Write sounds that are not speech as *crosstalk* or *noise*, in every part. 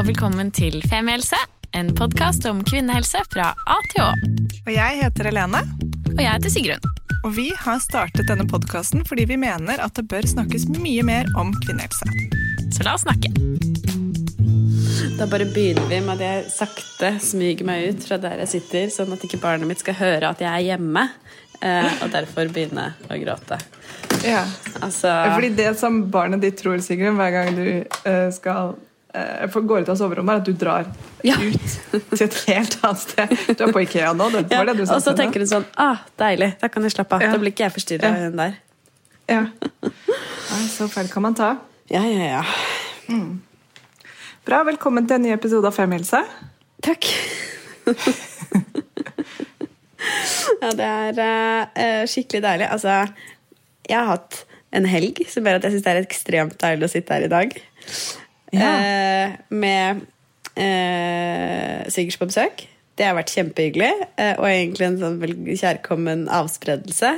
og velkommen til Femihelse, en podkast om kvinnehelse fra A til Å. Og jeg heter Helene. Og jeg heter Sigrun. Og vi har startet denne podkasten fordi vi mener at det bør snakkes mye mer om kvinnehelse. Så la oss snakke. Da bare begynner vi med at jeg sakte smyger meg ut fra der jeg sitter, sånn at ikke barnet mitt skal høre at jeg er hjemme, eh, og derfor begynne å gråte. Ja, Altså Fordi det som barnet ditt tror, Sigrun, hver gang du eh, skal går ut av soverommet, er at du drar Ja. ut *laughs* til et helt annet sted. Du er på Ikea nå, det ja. Og så tenker du sånn Ah, deilig, da kan jeg slappe av. Ja. Da blir ikke jeg forstyrra Ja. der. Ja. Så feil kan man ta. Ja, ja, ja. Bra, velkommen til en ny episode av Femihelse. Takk. *laughs* ja, det er uh, skikkelig deilig. Altså, jeg har hatt en helg som gjør at jeg syns det er ekstremt deilig å sitte her i dag. Ja. Eh, med eh, Sigers på besøk. Det har vært kjempehyggelig, eh, og egentlig en sånn kjærkommen avspredelse.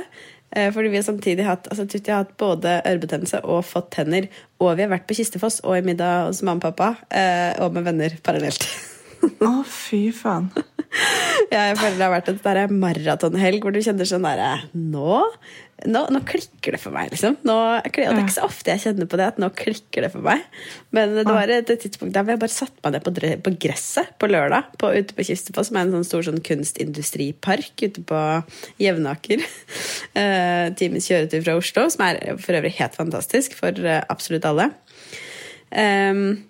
Eh, fordi vi har samtidig hatt altså, Tutti har hatt både ørebetennelse og fått tenner. Og vi har vært på Kistefoss og i middag hos mamma og pappa, og med venner parallelt. *laughs* Å, fy faen. Jeg føler det har vært en sånn maratonhelg hvor du kjenner sånn derre nå, nå, nå klikker det for meg, liksom. Nå, det er ikke så ofte jeg kjenner på det, at nå klikker det for meg. Men det var et tidspunkt der hvor jeg bare satte meg ned på, på gresset på lørdag på, ute på Kistefoss, som er en sånn stor sånn kunstindustripark ute på Jevnaker. *laughs* Uh, times kjøretur fra Oslo, som er for øvrig helt fantastisk for eh, absolutt alle. Um,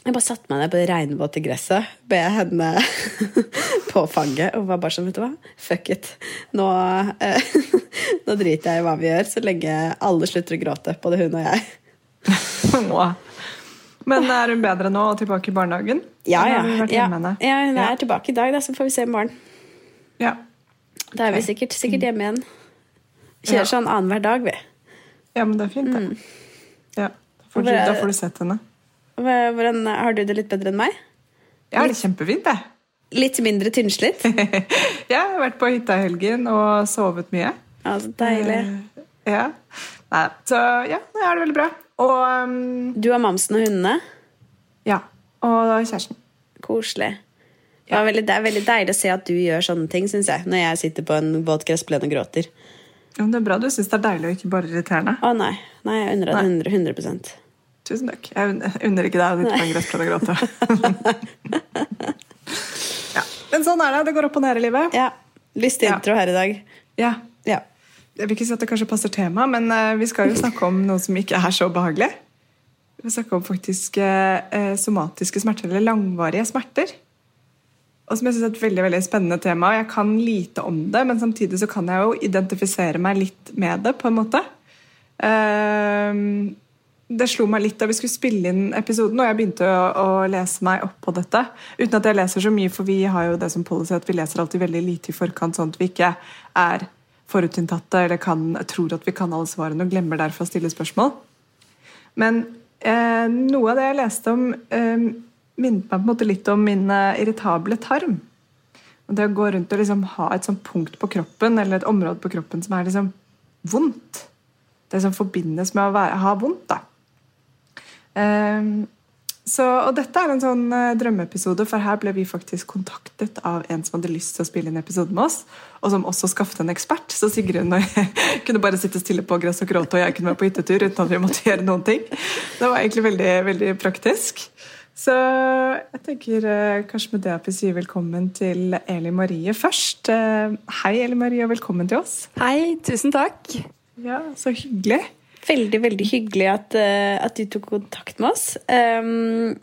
jeg bare satte meg ned på det regnvåte gresset med henne *laughs* på fanget og var bare sånn, vet du hva, fuck it. Nå, eh, *laughs* nå driter jeg i hva vi gjør, så lenge alle slutter å gråte, både hun og jeg. *laughs* Men er hun bedre nå og tilbake i barnehagen? Ja, ja. ja, ja hun er tilbake i dag, da, så får vi se i morgen. Ja. Da er vi sikkert, sikkert hjemme igjen. Kjører Ja. sånn annenhver dag, vi. ja, men det er fint, det. Mm. Ja. Da får, du, da får du sett henne. Hvordan, har du det litt bedre enn meg? Jeg har det kjempefint, jeg. Litt mindre tynnslitt? *laughs* Jeg har vært på hytta i helgen og sovet mye. Ja, så deilig. Eh, Ja. Nei, så ja, jeg har det veldig bra. Og um, Du har mamsen og hundene? ja. Og kjæresten. Koselig. Det, veldig, det er veldig deilig å se at du gjør sånne ting, syns jeg. Når jeg sitter på en våt gressplen og gråter. Ja, men det er bra du syns det er deilig og ikke bare irriterende. Å nei. Nei, jeg deg Nei. 100, 100 Tusen takk. Jeg unner ikke deg å sitte på en gressplen og gråte. *laughs* ja. Men sånn er det. Det går opp og ned i livet. Ja. Lystig Ja. intro her i dag. Ja. Ja. Jeg vil ikke si at det kanskje passer temaet, men eh, vi skal jo snakke om noe som ikke er så behagelig. Vi skal snakke om faktisk eh, eh, somatiske smerter, eller langvarige smerter. Og som jeg synes er et veldig veldig spennende tema. Jeg kan lite om det, men samtidig så kan jeg jo identifisere meg litt med det, på en måte. Eh, det slo meg litt da vi skulle spille inn episoden, og jeg begynte å, å lese meg opp på dette. Uten at jeg leser så mye, for vi har jo det som policy at vi leser alltid veldig lite i forkant, sånn at vi ikke er forutinntatte eller kan, tror at vi kan alle svarene og glemmer derfor å stille spørsmål. Men eh, noe av det jeg leste om, eh, minnet meg på en måte litt om min eh, irritable tarm. Og det å gå rundt og liksom ha et sånt punkt på kroppen, eller et område på kroppen som er liksom vondt. Det som forbindes med å være, ha vondt, da. Ehm, så, og dette er en sånn eh, drømmeepisode, for her ble vi faktisk kontaktet av en som hadde lyst til å spille inn episode med oss, og som også skaffet en ekspert. Så Sigrun og jeg *laughs* kunne bare sitte stille på gress og gråte, og jeg kunne være på hyttetur uten at vi måtte gjøre noen ting. Det var egentlig veldig, veldig praktisk. Så jeg tenker eh, kanskje med det at vi sier velkommen til Eli Marie først. Eh, hei, Eli Marie, og velkommen til oss. Hei, tusen takk. Ja, Så hyggelig. Veldig, veldig hyggelig at, eh, at du tok kontakt med oss. Um,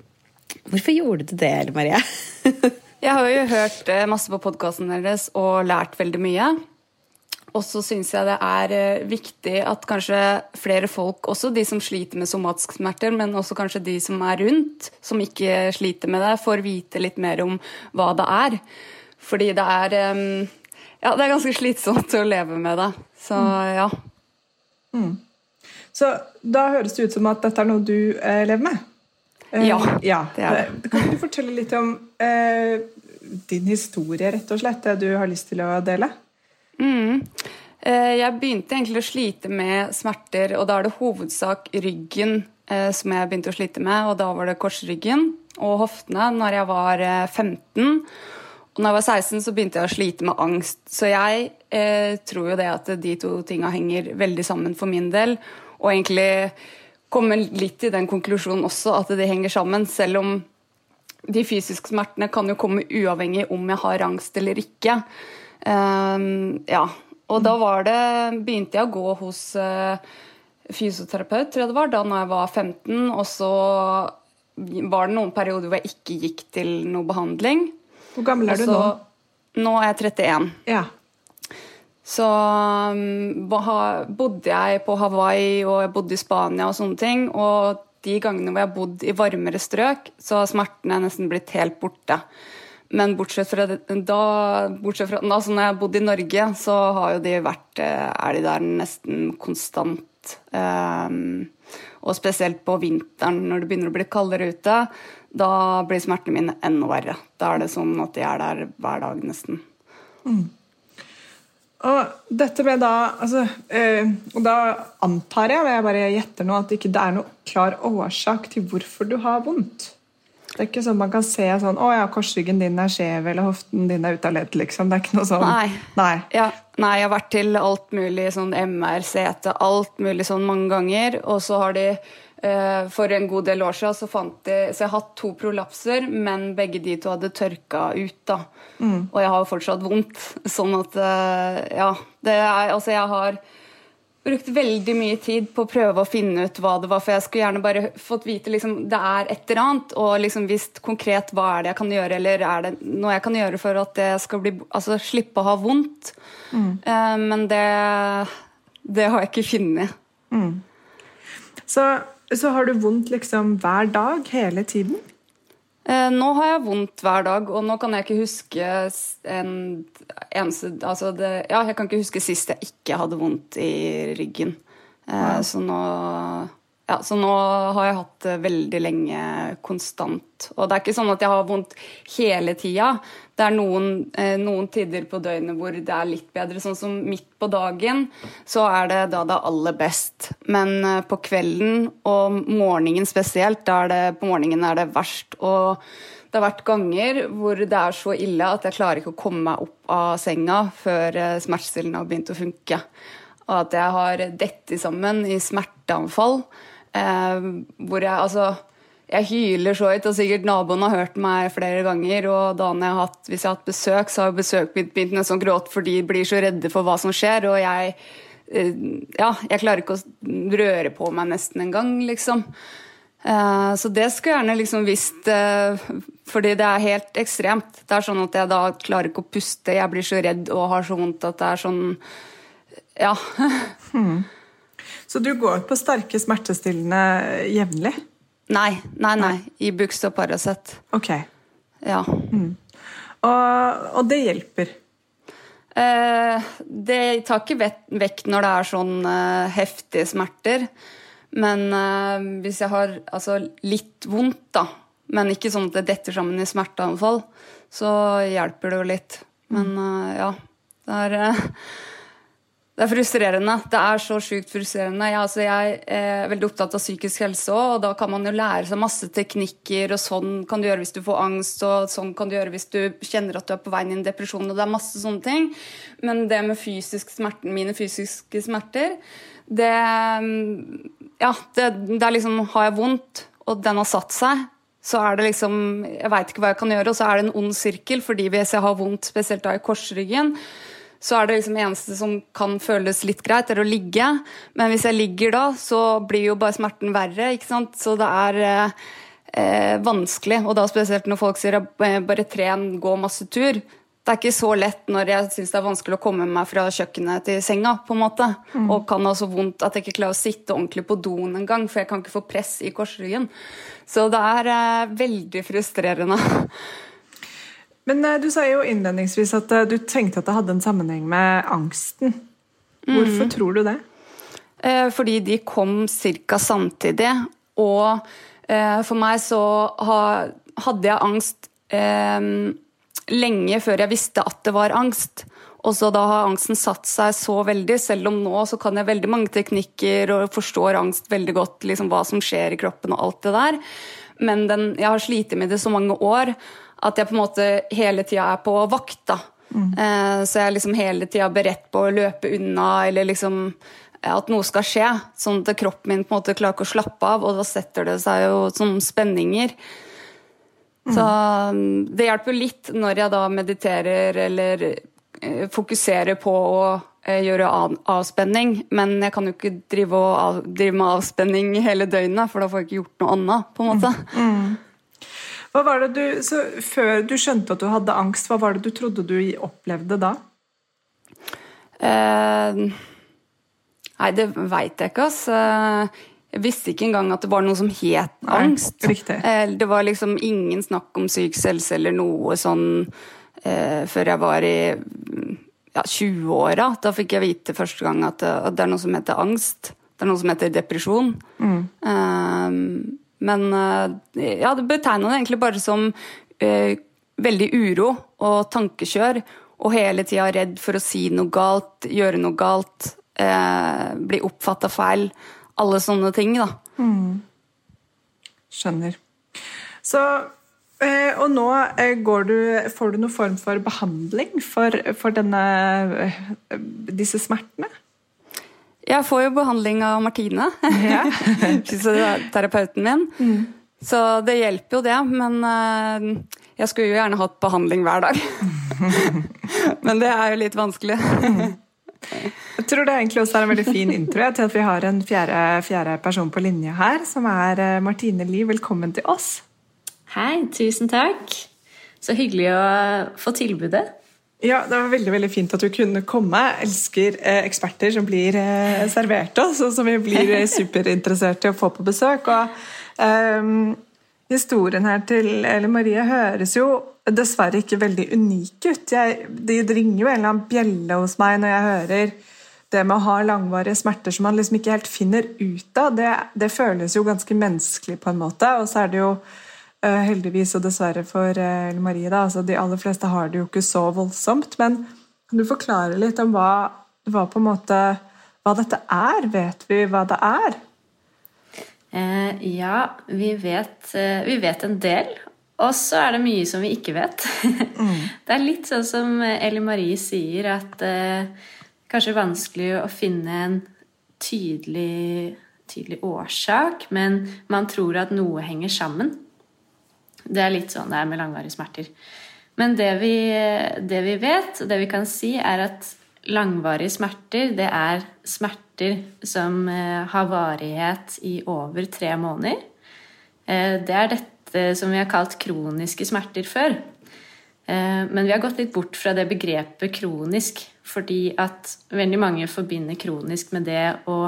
hvorfor gjorde du det, Elle Marie? *laughs* Jeg har jo hørt eh, masse på podkasten deres og lært veldig mye. Og så syns jeg det er viktig at kanskje flere folk, også de som sliter med somatiske smerter, men også kanskje de som er rundt, som ikke sliter med det, får vite litt mer om hva det er. Fordi det er Ja, det er ganske slitsomt å leve med det. Så ja. Så da høres det ut som at dette er noe du eh, lever med? Eh, Ja, ja. det er det. Eh, Kan du fortelle litt om eh, din historie, rett og slett? Det du har lyst til å dele? Mm. Eh, Jeg begynte egentlig å slite med smerter, og da er det hovedsak ryggen eh, som jeg begynte å slite med, og da var det korsryggen og hoftene når jeg var eh, 15. Og når jeg var 16, så begynte jeg å slite med angst. Så jeg eh, tror jo det at de to tinga henger veldig sammen for min del, og egentlig komme litt til den konklusjonen også, at de henger sammen, selv om de fysiske smertene kan jo komme uavhengig om jeg har angst eller ikke. Um, ja. Og da var det begynte jeg å gå hos uh, fysioterapeut, tror jeg det var, da når jeg var 15. Og så var det noen perioder hvor jeg ikke gikk til noe behandling. Hvor gammel er du nå? Nå er jeg 31. Ja. Så um, bodde jeg på Hawaii og jeg bodde i Spania og sånne ting. Og de gangene hvor jeg har bodd i varmere strøk, så har smertene nesten blitt helt borte. Men bortsett fra, da, bortsett fra altså når jeg har bodd i Norge, så har jo de vært eh, er de der nesten konstant. Um, og spesielt på vinteren når det begynner å bli kaldere ute, da blir smertene mine enda verre. Da er det sånn at de er der hver dag, nesten. Mm. Og dette med da altså, øh, Og da antar jeg, og jeg bare gjetter nå, at det ikke er noe klar årsak til hvorfor du har vondt. Det er ikke sånn man kan se sånn 'Å ja, korsryggen din er skjev', eller 'hoften din er ute av ledd', liksom. Det er ikke noe sånn. Nei. Nei. Ja, nei, jeg har vært til alt mulig sånn MR, CT, alt mulig sånn mange ganger. Og så har de for en god del år siden så fant de Så jeg har hatt to prolapser, men begge de to hadde tørka ut, da. Mm. Og jeg har jo fortsatt vondt. *laughs* Sånn at eh, Ja. Det er Altså, jeg har brukt veldig mye tid på å prøve å finne ut hva det var, for jeg skulle gjerne bare fått vite liksom, det er et eller annet, og liksom visst konkret hva er det jeg kan gjøre, eller er det noe jeg kan gjøre for at jeg skal bli, altså, slippe å ha vondt. Mm. Uh, men det, det har jeg ikke funnet. Mm. Så så har du vondt liksom hver dag hele tiden? Eh, nå har jeg vondt hver dag, og nå kan jeg ikke huske en eneste altså det, Ja, jeg kan ikke huske sist jeg ikke hadde vondt i ryggen. Eh, så nå ja, så nå har jeg hatt det veldig lenge konstant. Og det er ikke sånn at jeg har vondt hele tida. Det er noen, eh, noen, tider på døgnet hvor det er litt bedre. Sånn som midt på dagen, så er det da det er aller best. Men eh, på kvelden og morgenen spesielt, det, på morgenen er det verst. Og det har vært ganger hvor det er så ille at jeg klarer ikke å komme meg opp av senga før eh, smertestillende har begynt å funke. Og at jeg har dette sammen i smerteanfall. Eh, hvor jeg altså jeg hyler så høyt, og sikkert naboen har hørt meg flere ganger. Og da jeg hatt, hvis jeg har hatt besøk, så har besøk mitt begynt nesten å gråte, for de blir så redde for hva som skjer. Og jeg eh, Ja, jeg klarer ikke å røre på meg nesten engang, liksom. Eh, så det skulle jeg gjerne liksom visst, eh, fordi det er helt ekstremt. Det er sånn at jeg da klarer ikke å puste, jeg blir så redd og har så vondt at det er sånn Ja. *laughs* Hmm. Så du går på sterke smertestillende jevnlig? Nei, nei, nei. Ibux og Paracet. Ok. Ja. Mm. Og, og, det hjelper? Eh, det tar ikke vekk når det er sånn eh, heftige smerter. Men eh, hvis jeg har altså, litt vondt, da, men ikke sånn at det detter sammen i smerteanfall, så hjelper det jo litt. Men mm. eh, ja, det er eh, det er frustrerende. Det er så sjukt frustrerende. Jeg, altså, jeg, er veldig opptatt av psykisk helse òg, og da kan man jo lære seg masse teknikker, og sånn kan du gjøre hvis du får angst, og sånn kan du gjøre hvis du kjenner at du er på vei inn i en depresjon, og det er masse sånne ting. Men det med fysisk smerte, mine fysiske smerter, det Ja, det, det er liksom Har jeg vondt, og den har satt seg, så er det liksom Jeg veit ikke hva jeg kan gjøre, og så er det en ond sirkel, fordi hvis jeg har vondt, spesielt da i korsryggen, så er det liksom eneste som kan føles litt greit, er å ligge. Men hvis jeg ligger da, så blir jo bare smerten verre, ikke sant. Så det er eh, eh vanskelig. Og da spesielt når folk sier eh, bare tren, gå masse tur. Det er ikke så lett når jeg syns det er vanskelig å komme meg fra kjøkkenet til senga. på en måte. Mm. Og kan ha så vondt at jeg ikke klarer å sitte ordentlig på doen engang, for jeg kan ikke få press i korsryggen. Så det er eh, veldig frustrerende. Men uh, du sa jo innledningsvis at uh, du tenkte at det hadde en sammenheng med angsten. Hvorfor mm. tror du det? Uh, fordi de kom ca. samtidig. Og for meg så hadde jeg angst lenge før jeg visste at det var angst. Og så da har angsten satt seg så veldig, selv om nå så kan jeg veldig mange teknikker og forstår angst veldig godt, liksom hva som skjer i kroppen og alt det der. Men den, jeg har slitt med det så mange år at jeg på en måte hele tida er på vakt. da. Mm. Eh, så jeg er liksom hele tida beredt på å løpe unna eller liksom at noe skal skje. Sånn at kroppen min på en måte klarer ikke å slappe av, og da setter det seg jo som spenninger. Så mm, det hjelper litt når jeg da mediterer eller fokuserer på å eh, gjøre avspenning, men jeg kan jo ikke drive, av, drive, med avspenning hele døgnet, for da får jeg ikke gjort noe annet. på en måte. Mm. Hva var det du, så Før du skjønte at du hadde angst, hva var det du trodde du opplevde da? Eh, nei, det veit jeg ikke, altså. Jeg visste ikke engang at det var noe som het angst. Nei, det var liksom ingen snakk om syk helse eller noe sånn eh, før jeg var i ja, 20-åra. Da fikk jeg vite første gang at det, at det, er noe som heter angst. Det er noe som heter depresjon. Mm. Men eh, ja, det betegna det egentlig bare som eh, veldig uro og tankekjør. Og hele tida redd for å si noe galt, gjøre noe galt, eh, bli oppfatta feil. Alle sånne ting, da. Mm. Skjønner. Så Eh, og nå eh, du, får du noen form for behandling for, for denne, eh, disse smertene? Jeg får jo behandling av Martine, *laughs* ja. fysioterapeuten min. Mm. Så det hjelper jo det, men jeg skulle jo gjerne hatt behandling hver dag. *laughs* men det er jo litt vanskelig. Jeg tror det egentlig også er en veldig fin intro til at vi har en fjerde, fjerde person på linje her, som er Martine Lie. Velkommen til oss. Hei, tusen takk. Så hyggelig å få tilbudet. Ja, Det var veldig veldig fint at du kunne komme. Jeg elsker eh, eksperter som blir eh, servert oss, og som vi blir eh, superinteressert i å få på besøk. Og eh, Historien her til Eli Marie høres jo dessverre ikke veldig unik ut. Jeg, det ringer jo en eller annen bjelle hos meg når jeg hører det med å ha langvarige smerter som man liksom ikke helt finner ut av. Det, det føles jo ganske menneskelig på en måte. Og så er det jo heldigvis og dessverre for eh, Marie, da. Altså, de aller fleste har det jo ikke så voldsomt. Men kan du forklare litt om hva, hva, måte, hva dette er? Vet vi hva det er? Eh, ja, vi vet, eh, vi vet, en del. Og så er det mye som vi ikke vet. *laughs* Mm. Det er litt sånn som Ellie Marie sier, at eh, kanskje vanskelig å finne en tydelig, tydelig årsak, men man tror at noe henger sammen. Det er litt sånn det er med langvarige smerter. Men det vi, det vi vet, og det vi kan si, er at langvarige smerter, det er smerter som eh, har varighet i over tre måneder. Eh, det er dette som vi har kalt kroniske smerter før. Eh, men vi har gått litt bort fra det begrepet kronisk, fordi at veldig mange forbinder kronisk med det å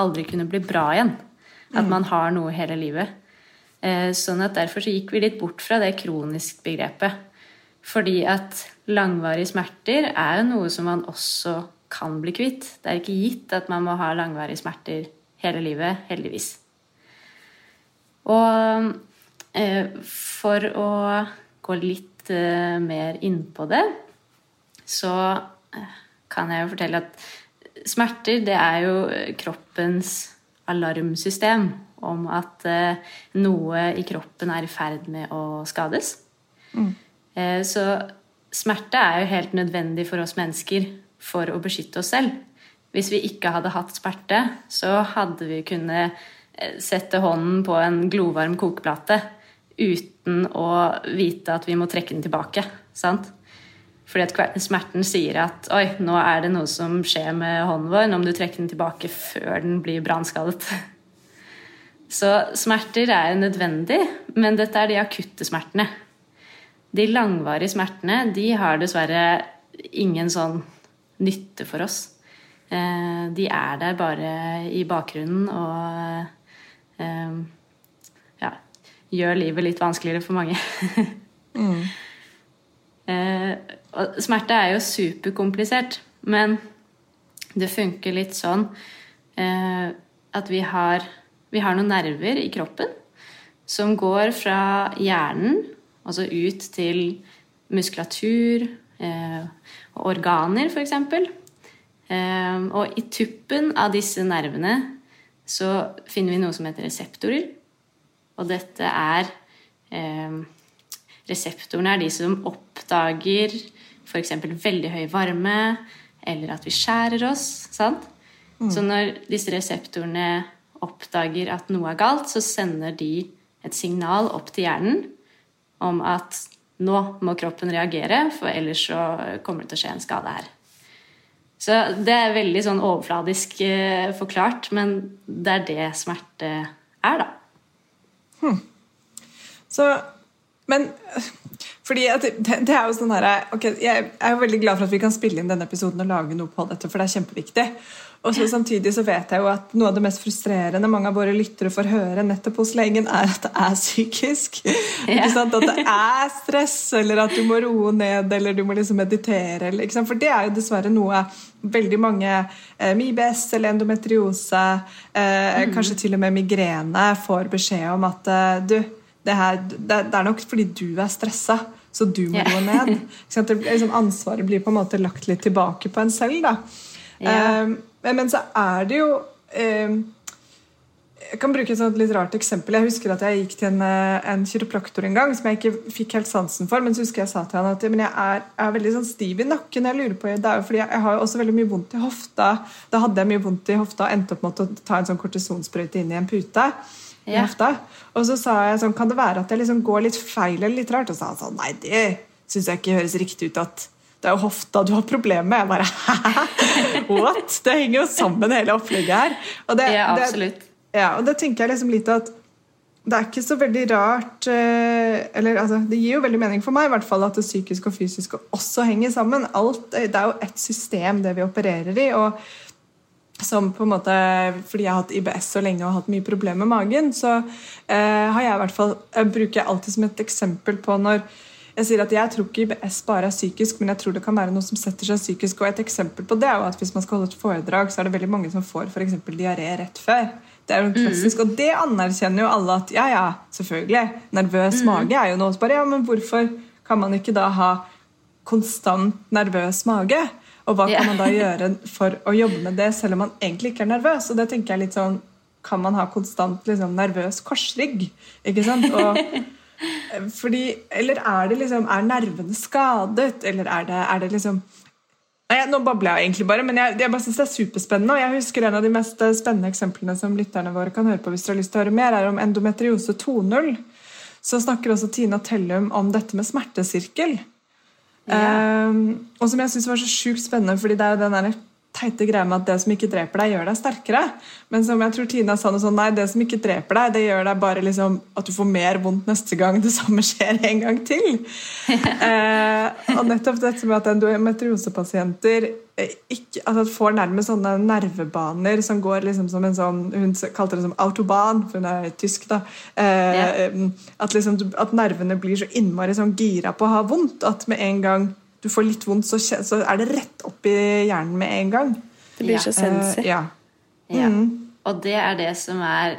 aldri kunne bli bra igjen. At mm. man har noe hele livet. Eh, sånn at Derfor så gikk vi litt bort fra det kronisk-begrepet. Fordi at langvarige smerter er jo noe som man også kan bli kvitt. Det er ikke gitt at man må ha langvarige smerter hele livet, heldigvis. Og eh, for å gå litt eh, mer innpå det, så kan jeg jo fortelle at smerter, det er jo kroppens alarmsystem om at eh, noe i kroppen er i ferd med å skades. Mm. Eh, så smerte er jo helt nødvendig for oss mennesker for å beskytte oss selv. Hvis vi ikke hadde hatt smerte, så hadde vi kunnet eh, sette hånden på en glovarm kokeplate uten å vite at vi må trekke den tilbake. sant? Fordi at smerten sier at oi, nå er det noe som skjer med hånden vår. Nå må du trekke den tilbake før den blir brannskadet. *laughs* Så smerter er nødvendig, men dette er de akutte smertene. De langvarige smertene de har dessverre ingen sånn nytte for oss. Eh, de er der bare i bakgrunnen og eh, ja, gjør livet litt vanskeligere for mange. *laughs* mm. Eh, smerte er jo superkomplisert, men det funker litt sånn at vi har vi har noen nerver i kroppen som går fra hjernen, altså ut til muskulatur, eh, organer, f.eks. Eh, og i tuppen av disse nervene så finner vi noe som heter reseptorer. Og dette er eh, Reseptorene er de som oppdager f.eks. veldig høy varme, eller at vi skjærer oss. sant? Mm. Så når disse reseptorene oppdager at noe er galt, så sender de et signal opp til hjernen om at nå må kroppen reagere, for ellers så kommer det til å skje en skade her. Så det er veldig sånn overfladisk eh, forklart, men det er det smerte er, da. Hmm. Så Men fordi det, det, er jo sånn her, okay, Jeg er jo veldig glad for at vi kan spille inn denne episoden og lage noe på dette, for det er kjempeviktig. Og så Samtidig så vet jeg jo at noe av det mest frustrerende mange av våre lyttere får høre nettopp hos legen, er at det er psykisk. Ja. At det er stress, eller at du må roe ned, eller du må liksom meditere. Eller, For det er jo dessverre noe veldig mange eh, med IBS eller endometriose, eh, mm. kanskje til og med migrene, får beskjed om at eh, du, det, her, det, det er nok fordi du er stressa så du må gå ned. *laughs* Liksom, ansvaret blir på en måte lagt litt tilbake på en selv. da. Yeah. Um, men så er det jo eh, Jeg kan bruke et sånt litt rart eksempel. Jeg husker at jeg gikk til en, eh, en kiropraktor en gang som jeg ikke fikk helt sansen for. Men så husker jeg sa til han at men jeg er, er veldig sånn stiv i nakken. Jeg lurer på, det er jo fordi jeg, jeg har jo også veldig mye vondt i hofta. Da hadde jeg mye vondt i hofta og endte opp med å ta en sånn kortisonsprøyte inn i en pute. Ja. Og så sa jeg sånn, kan det være at jeg liksom går litt feil eller litt rart? Og så sa han sånn, nei, det syns jeg ikke høres riktig ut at det er jo hofta du har problemer med. Jeg bare hæ? What? Det henger jo sammen, hele opplegget her. Og det, ja, absolutt. Det, ja, og det tenker jeg liksom litt at det er ikke så veldig rart eh, eller altså, Det gir jo veldig mening for meg i hvert fall at det psykiske og fysiske også henger sammen. Alt, det er jo et system, det vi opererer i. og som på en måte, Fordi jeg har hatt IBS så lenge og hatt mye problemer med magen, så eh, har jeg i hvert fall, jeg bruker jeg alltid som et eksempel på når jeg sier at jeg tror ikke IBS bare er psykisk, men jeg tror det kan være noe som setter seg psykisk. Og et eksempel på det er jo at Hvis man skal holde et foredrag, så er det veldig mange som får for diaré rett før. Det er jo klassisk, mm. Og det anerkjenner jo alle at ja, ja, selvfølgelig. Nervøs mm. mage er jo noe. Bare, ja, men hvorfor kan man ikke da ha konstant nervøs mage? Og hva kan man da *laughs* gjøre for å jobbe med det, selv om man egentlig ikke er nervøs? Og det tenker jeg litt sånn Kan man ha konstant liksom, nervøs korsrygg? Ikke sant? Og, fordi, eller er det liksom Er nervene skadet? Eller er det, er det liksom Nei, Nå babler jeg egentlig bare, men jeg, jeg bare synes det er superspennende. og jeg husker En av de mest spennende eksemplene som lytterne våre kan høre på hvis dere har lyst til å høre mer, er om endometriose 2.0. Så snakker også Tina Tellum om dette med smertesirkel. Um, og som jeg syns var så sjukt spennende, fordi det er jo den der teite greia med at det som ikke dreper deg, gjør deg sterkere. Men som jeg tror Tina sa noe sånn, nei, det som ikke dreper deg, det gjør deg bare liksom at du får mer vondt neste gang det *laughs* samme skjer en gang til. *laughs* eh, og nettopp dette med at endometriosepasienter eh, ikke, altså får nærmest sånne nervebaner som går liksom som en sånn Hun kalte det som autoban, for hun er tysk, da. Eh, yeah. at, liksom, at nervene blir så innmari sånn gira på å ha vondt at med en gang du får litt vondt, så, så, er det rett opp i hjernen med en gang. Det blir ja. så sensitivt. Uh, ja. Mm. Og det er det som er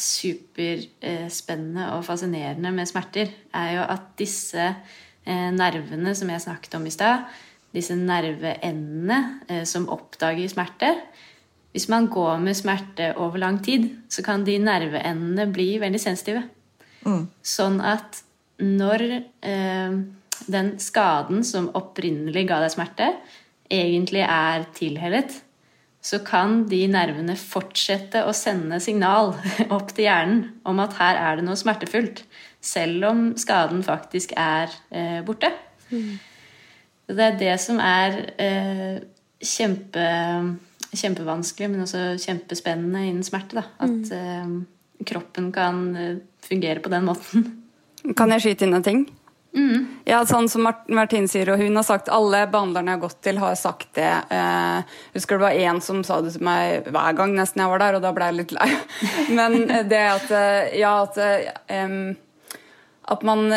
superspennende og fascinerende med smerter, er jo at disse eh, nervene som jeg snakket om i stad, disse nerveendene eh, som oppdager smerte Hvis man går med smerte over lang tid, så kan de nerveendene bli veldig sensitive. Mm. Sånn at når eh, den skaden som opprinnelig ga deg smerte, egentlig er tilhellet, så kan de nervene fortsette å sende signal *laughs* opp til hjernen om at her er det noe smertefullt, selv om skaden faktisk er eh, borte. Mm. Det er det som er eh, kjempe, kjempevanskelig, men også kjempespennende innen smerte. Da. At mm. eh, kroppen kan eh, fungere på den måten. Kan jeg skyte inn en ting? Mm. Ja, sånn som Martin sier, og hun har sagt Alle behandlerne jeg har gått til, har sagt det. Eh, husker det var én som sa det til meg hver gang nesten jeg var der, og da ble jeg litt lei. *laughs* Men det at eh, Ja, at um, at man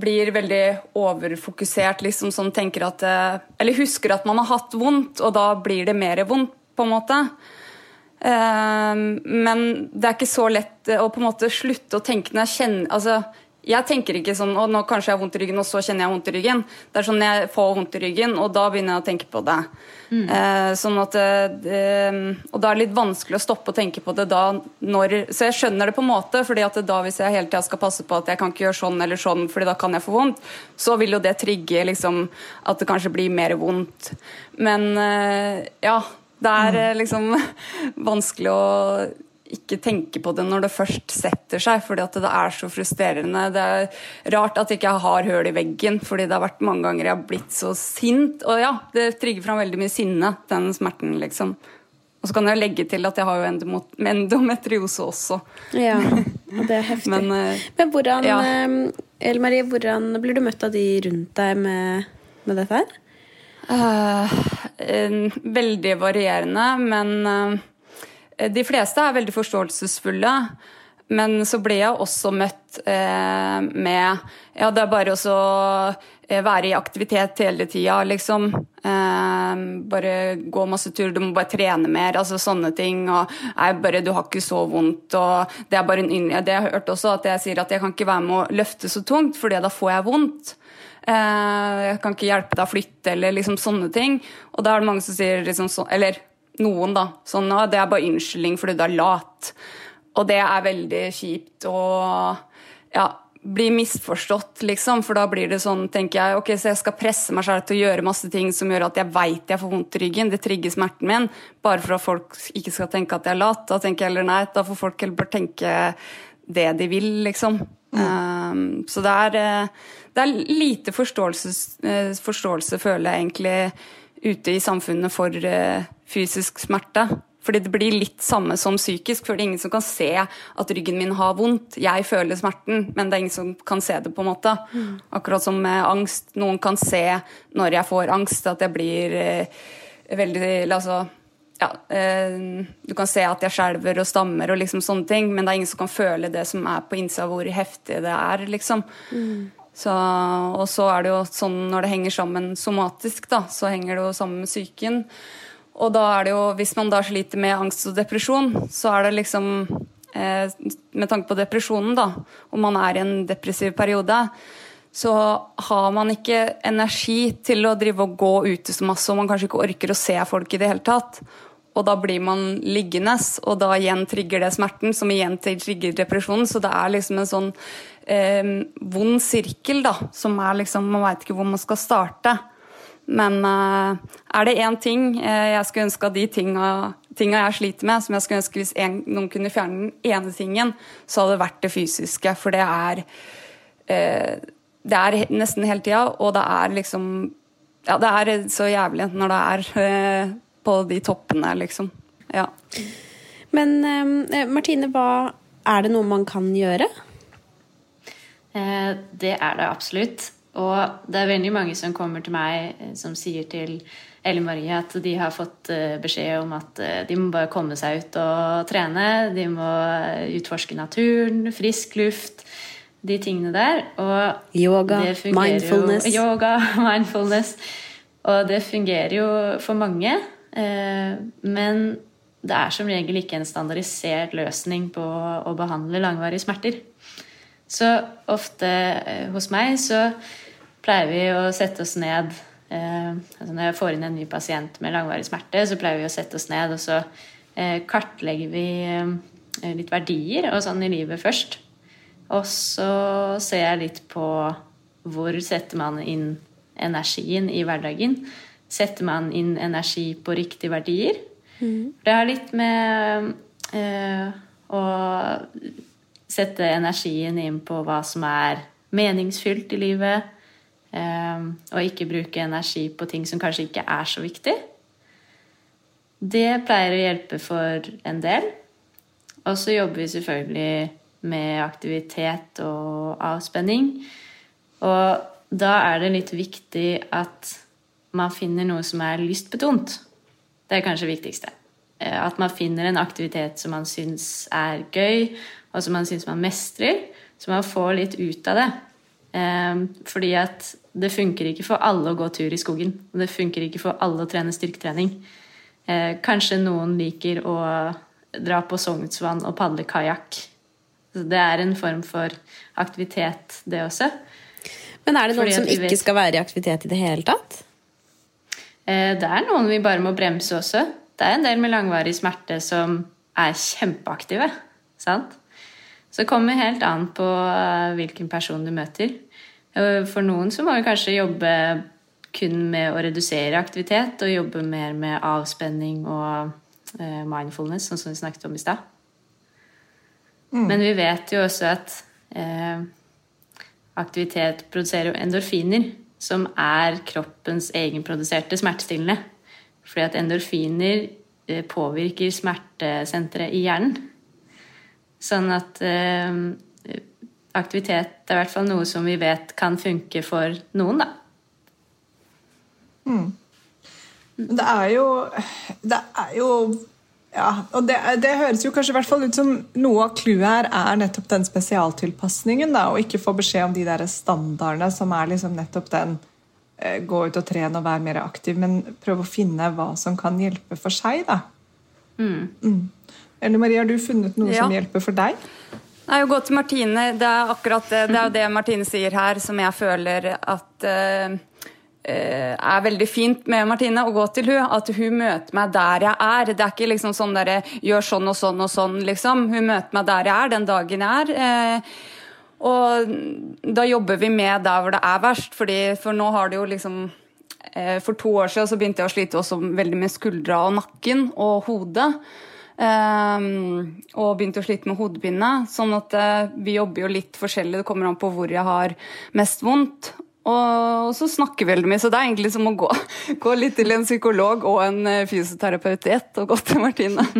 blir veldig overfokusert, liksom sånn tenker at Eller husker at man har hatt vondt, og da blir det mer vondt, på en måte. Men det er ikke så lett å på en måte slutte å tenke når jeg kjenner Altså, jeg tenker ikke sånn og nå kanskje jeg har vondt i ryggen, og så kjenner jeg vondt i ryggen. Det er sånn jeg får vondt i ryggen, og da begynner jeg å tenke på det. Mm. Eh, sånn at det, Og da er det litt vanskelig å stoppe å tenke på det da når Så jeg skjønner det på en måte, fordi at da hvis jeg hele tida skal passe på at jeg kan ikke gjøre sånn eller sånn, fordi da kan jeg få vondt, så vil jo det trigge liksom at det kanskje blir mer vondt. Men eh, ja, det er mm. liksom *laughs* vanskelig å ikke tenke på det når det først setter seg, fordi at det er så frustrerende. Det er rart at jeg ikke har hull i veggen, fordi det har vært mange ganger jeg har blitt så sint. Og ja, det trigger fram veldig mye sinne, den smerten, liksom. Og så kan jeg legge til at jeg har jo endometriose også. Ja, *laughs* og det er heftig. Men, uh, Men hvordan, ja. Eh, Elle Marie, hvordan blir du møtt av de rundt deg med, med dette her? Uh, veldig varierende, men uh, de fleste er veldig forståelsesfulle. Men så ble jeg også møtt eh, med Ja, det er bare å eh, være i aktivitet hele tida, liksom. Eh, bare gå masse tur, du må bare trene mer, altså sånne ting. Og nei, bare du har ikke så vondt, og det er bare en Det jeg har hørt også, at jeg sier at jeg kan ikke være med å løfte så tungt, for da får jeg vondt. Eh, jeg kan ikke hjelpe deg å flytte, eller liksom sånne ting. Og da er det mange som sier liksom sånn Eller noen, da. Sånn at det er bare unnskyldning fordi du er lat. Og det er veldig kjipt å ja, bli misforstått, liksom. For da blir det sånn, tenker jeg, ok, så jeg skal presse meg selv til å gjøre masse ting som gjør at jeg veit jeg får vondt i ryggen. Det trigger smerten min. Bare for at folk ikke skal tenke at jeg er lat. Da tenker jeg heller nei, da får folk heller bare tenke det de vil, liksom. Mm. Um, så det er, eh, det er lite forståelse, eh, forståelse, føler jeg egentlig ute i samfunnet for uh, fysisk smerte. Fordi det blir litt samme som psykisk, for det er ingen som kan se at ryggen min har vondt. Jeg føler smerten, men det er ingen som kan se det, på en måte. Mm. Akkurat som med angst. Noen kan se når jeg får angst, at jeg blir eh, veldig Altså ja, eh, du kan se at jeg skjelver og stammer og liksom sånne ting, men det er ingen som kan føle det som er på innsida, hvor heftig det er, liksom. Mm. Så, og så er det jo sånn når det henger sammen somatisk, da, så henger det jo sammen med psyken. Og da er det jo, hvis man da sliter med angst og depresjon, så er det liksom eh, Med tanke på depresjonen, da, om man er i en depressiv periode, så har man ikke energi til å drive og gå ute så masse, og man kanskje ikke orker å se folk i det hele tatt. Og da blir man liggende, og da igjen trigger det smerten, som igjen trigger depresjonen. Så det er liksom en sånn eh, vond sirkel, da, som er liksom Man veit ikke hvor man skal starte. Men eh, er det én ting eh, jeg skulle ønske av de tinga, tinga, jeg sliter med, som jeg skulle ønske hvis en, noen kunne fjerne den ene tingen, så hadde det vært det fysiske. For det er eh, Det er nesten hele tida, og det er liksom Ja, det er så jævlig når det er på de toppene, liksom. Ja. Men Martine, hva er det noe man kan gjøre? Eh, det er det absolutt. Og det er veldig mange som kommer til meg eh, som sier til Ellen Marie at de har fått eh, beskjed om at de må bare komme seg ut og trene. De må utforske naturen, frisk luft, de tingene der. Og yoga, mindfulness. Jo, yoga, *laughs* mindfulness. Og det fungerer jo for mange. Men det er som regel ikke en standardisert løsning på å behandle langvarige smerter. Så ofte eh, hos meg så pleier vi å sette oss ned eh, altså Når jeg får inn en ny pasient med langvarig smerte, så pleier vi å sette oss ned og så eh, kartlegger vi eh, litt verdier og sånn i livet først. Og så ser jeg litt på hvor setter man inn energien i hverdagen. Setter man inn energi på riktige verdier? Mm. Det har litt med eh, å sette energien inn på hva som er meningsfylt i livet. Ehm, og ikke bruke energi på ting som kanskje ikke er så viktig. Det pleier å hjelpe for en del. Og så jobber vi selvfølgelig med aktivitet og avspenning. Og da er det litt viktig at man finner noe som er lystbetont. Det er kanskje det viktigste. Eh, at man finner en aktivitet som man syns er gøy, og som man syns man mestrer. Så man får litt ut av det. Eh, fordi at det funker ikke for alle å gå tur i skogen. Og det funker ikke for alle å trene styrketrening. Eh, kanskje noen liker å dra på Sognsvann og padle kajakk. Det er en form for aktivitet, det også. Men er det noen Fordi som ikke vet- skal være i aktivitet i det hele tatt? Eh, Det er noen vi bare må bremse også. Det er en del med langvarig smerte som er kjempeaktive. Sant? Så det kommer helt an på eh, hvilken person du møter. Eh, For noen så må vi kanskje jobbe kun med å redusere aktivitet, og jobbe mer med avspenning og eh, mindfulness, sånn som vi snakket om i stad. Men vi vet jo også at eh, aktivitet produserer endorfiner, som er kroppens egenproduserte smertestillende. Fordi at endorfiner påvirker smertesenteret i hjernen. Sånn at eh, aktivitet er i hvert fall noe som vi vet kan funke for noen, da. Men det er jo Det er jo ja, og det, det høres jo kanskje i hvert fall ut som noe av clouet her er nettopp den spesialtilpasningen. da, Og ikke få beskjed om de der standardene som er liksom nettopp den eh, gå ut og trene og være mer aktiv, men prøve å finne hva som kan hjelpe for seg. da. Mm. Eller Marie, har du funnet noe Ja. som hjelper for deg? Nei, å gå til Martine, det er akkurat det, det er det Martine sier her, som jeg føler at eh, er veldig fint med Martine å gå til hun, At hun møter meg der jeg er. Det er ikke liksom sånn derre gjør sånn og sånn og sånn, liksom. Hun møter meg der jeg er, den dagen jeg er. Eh, og da jobber vi med der hvor det er verst, fordi for nå har det jo liksom For to år siden så begynte jeg å slite også veldig med skuldra og nakken og hodet. Ehm, og begynte å slite med hodepine. Sånn at eh, vi jobber jo litt forskjellig. Det kommer an på hvor jeg har mest vondt. Og så snakker vi veldig mye, så det er egentlig som å gå, *laughs* gå litt til en psykolog og en eh, fysioterapeut i ett, og gå til Martine. *laughs*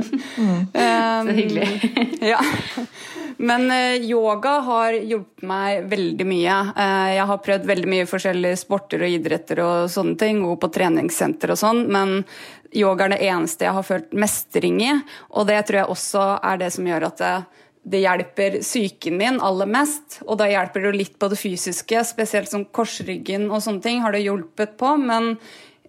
Ehm, Så hyggelig. ja. *laughs* Men eh, yoga har hjulpet meg veldig mye. Eh, jeg har prøvd veldig mye forskjellige sporter og idretter og sånne ting, gå på treningssenter og sånn, men yoga er det eneste jeg har følt mestring i, og det tror jeg også er det som gjør at det, det hjelper psyken min aller mest, og da hjelper det litt på det fysiske, spesielt som korsryggen og sånne ting har det hjulpet på, men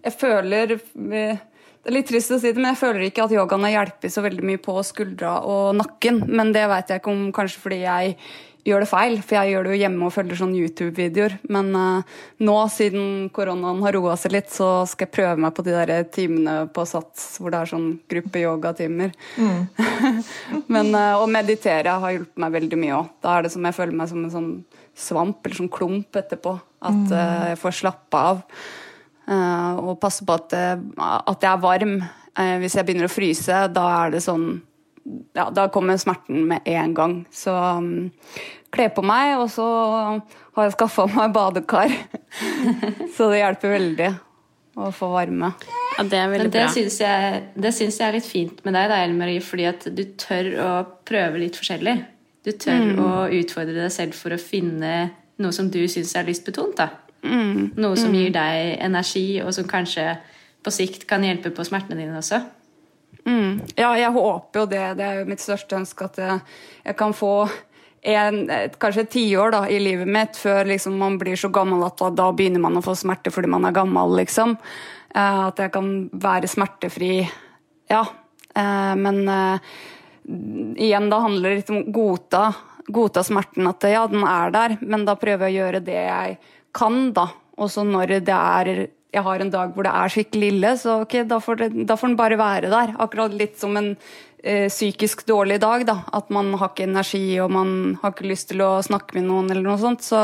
jeg føler eh, det er litt trist å si det, men jeg føler ikke at yogaen har hjulpet så veldig mye på skuldra og nakken. Men det vet jeg ikke om kanskje fordi jeg gjør det feil, for jeg gjør det jo hjemme og følger sånne YouTube-videoer. Men uh, nå, siden koronaen har roa seg litt, så skal jeg prøve meg på de der timene på Sats hvor det er sånn gruppe-yogatimer. *laughs* men uh, å meditere har hjulpet meg veldig mye òg. Da er det som jeg føler meg som en sånn svamp eller sånn klump etterpå. At uh, jeg får slappe av. Eh, og passe på at, eh, at jeg er varm. Eh, hvis jeg begynner å fryse, da er det sånn ja, Da kommer smerten med en gang. Så um, kle på meg, og så har jeg skaffa meg badekar. *laughs* så det hjelper veldig å få varme. Ja, det er veldig Men det bra. Synes jeg, det syns jeg er litt fint med deg, da, Ellen Marie, fordi at du tør å prøve litt forskjellig. Du tør å utfordre deg selv for å finne noe som du syns er lystbetont. da. Noe som gir deg energi, og som kanskje på sikt kan hjelpe på smertene dine også. Mm. Ja, jeg håper jo det. Det er jo mitt største ønske at jeg, jeg kan få en, kanskje et tiår i livet mitt før liksom, man blir så gammel at da, da begynner man å få smerte fordi man er gammel. liksom. Eh, at jeg kan være smertefri. Ja. Eh, men eh, igjen, da handler det litt om å godta, godta smerten. At ja, den er der, men da prøver jeg å gjøre det jeg kan, da. Og så når det er jeg har en dag hvor det er skikkelig ille, så ok, da får, det, da får den bare være der. Akkurat litt som en eh, psykisk dårlig dag, da. At man har ikke energi, og man har ikke lyst til å snakke med noen, eller noe sånt. Så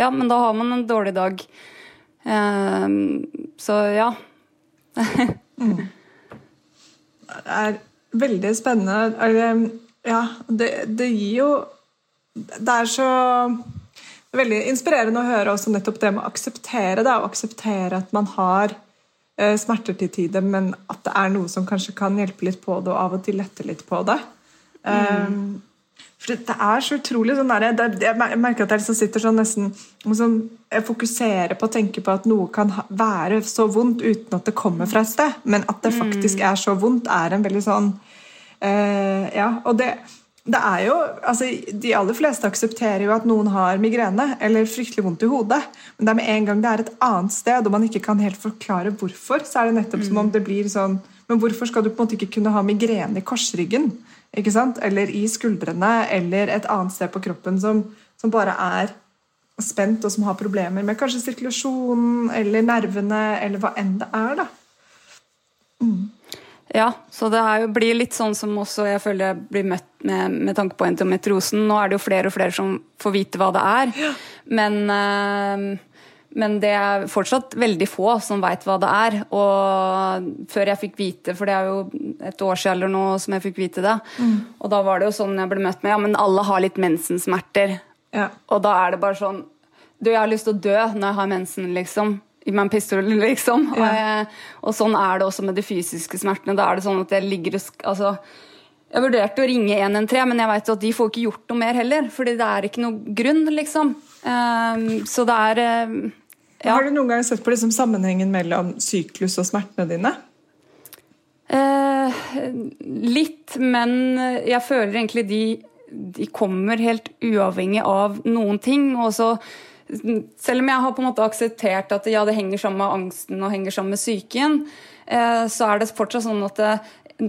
ja, men da har man en dårlig dag. Eh, så ja. Det *laughs* er veldig spennende. Ja, det, det gir jo Det er så veldig inspirerende å høre også nettopp det med å akseptere det, og akseptere at man har eh, smerter til tider, men at det er noe som kanskje kan hjelpe litt på det, og av og til lette litt på det. Um, for det, det er så utrolig sånn der, det, Jeg merker at jeg liksom sitter sånn nesten sånn, Jeg fokuserer på å tenke på at noe kan ha, være så vondt uten at det kommer fra et sted, men at det faktisk er så vondt, er en veldig sånn uh, Ja, og det det er jo, altså De aller fleste aksepterer jo at noen har migrene eller fryktelig vondt i hodet. Men det er med en gang det er et annet sted, og man ikke kan helt forklare hvorfor, så er det nettopp som om det blir sånn Men hvorfor skal du på en måte ikke kunne ha migrene i korsryggen? ikke sant? eller i skuldrene, eller et annet sted på kroppen som, som bare er spent, og som har problemer med kanskje sirkulasjonen eller nervene, eller hva enn det er. da. Ja, så det er jo, blir litt sånn som også jeg føler jeg blir møtt med med tanke på endometriosen. Nå er det jo flere og flere som får vite hva det er. Men, eh, men det er fortsatt veldig få som veit hva det er. Og før jeg fikk vite, for det er jo et år siden eller noe som jeg fikk vite det, og da var det jo sånn jeg ble møtt med ja, men alle har litt mensensmerter. Ja. Og da er det bare sånn Du, jeg har lyst til å dø når jeg har mensen, liksom. Gi meg en pistol, liksom. Og, jeg, og sånn er det også med de fysiske smertene. Da er det sånn at jeg ligger og Altså, jeg vurderte å ringe 113, men jeg vet at de får ikke gjort noe mer heller. Fordi det er ikke noe grunn, liksom. Um, så det er um, ja. Har du noen gang sett på liksom sammenhengen mellom syklus og smertene dine? Uh, litt, men jeg føler egentlig de, de kommer helt uavhengig av noen ting. Og så, selv om jeg har på en måte akseptert at ja, det henger sammen med angsten og henger sammen med psyken, eh, så er det fortsatt sånn at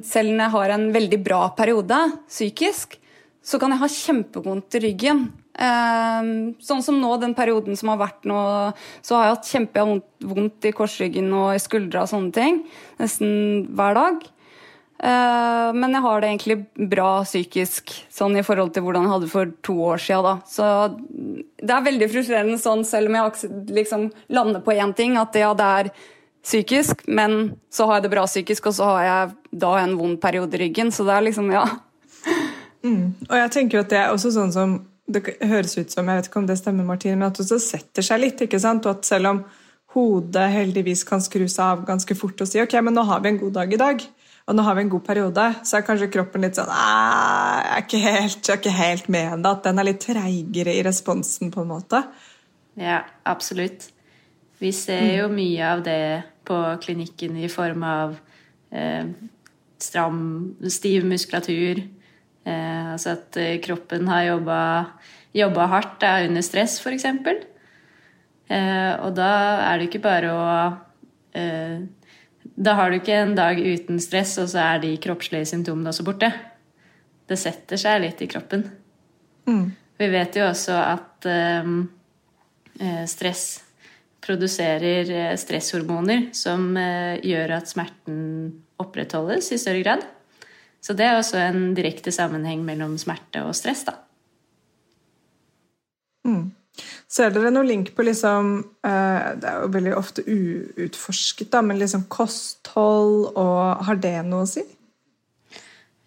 selv når jeg har en veldig bra periode psykisk, så kan jeg ha kjempevondt i ryggen. Eh, sånn som nå, den perioden som har vært nå, så har jeg hatt kjempevondt i korsryggen og i skuldra og sånne ting. Nesten hver dag. Eh, men jeg har det egentlig bra psykisk, sånn i forhold til hvordan jeg hadde for to år siden. Da. Så det er veldig frustrerende sånn, selv om jeg liksom lander på én ting, at ja, det er psykisk, men så har jeg det bra psykisk, og så har jeg da en vond periode i ryggen. Så det er liksom, ja. *laughs* Og jeg tenker jo at det er også sånn som det høres ut som, jeg vet ikke om det stemmer, Martine, men at det setter seg litt. ikke sant? Og at selv om hodet heldigvis kan skru seg av ganske fort og si ok, men nå har vi en god dag i dag, og nå har vi en god periode, så er kanskje kroppen litt sånn «Nei, jeg er ikke helt, jeg er ikke helt med ennå. At den er litt treigere i responsen, på en måte. Ja, absolutt. Vi ser jo mye av det på klinikken i form av eh, stram, stiv muskulatur. Eh, altså at eh, kroppen har jobba, jobba hardt da, under stress, f.eks. Eh, og da er det ikke bare å eh, Da har du ikke en dag uten stress, og så er de kroppslige symptomene også borte. Det setter seg litt i kroppen. Vi vet jo også at eh, stress produserer eh, stresshormoner som uh, gjør at smerten opprettholdes i større grad. Så det er også en direkte sammenheng mellom smerte og stress, da. Ser dere noe link på liksom eh, Det er jo veldig ofte uutforsket, da, men liksom kosthold og Har det noe å si?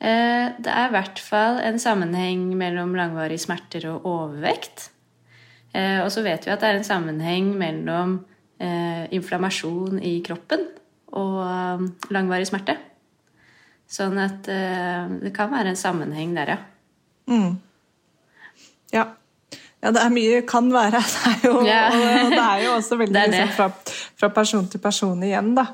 Eh, Det er i hvert fall en sammenheng mellom langvarige smerter og overvekt. Eh, Og så vet vi at det er en sammenheng mellom eh, inflammasjon i kroppen og langvarig smerte. Sånn at det kan være en sammenheng der, ja. Ja. Ja, det er mye kan være. *laughs* Det er jo, Ja. og det er jo også veldig *laughs* Det er det. liksom, fra, fra person til person igjen, da.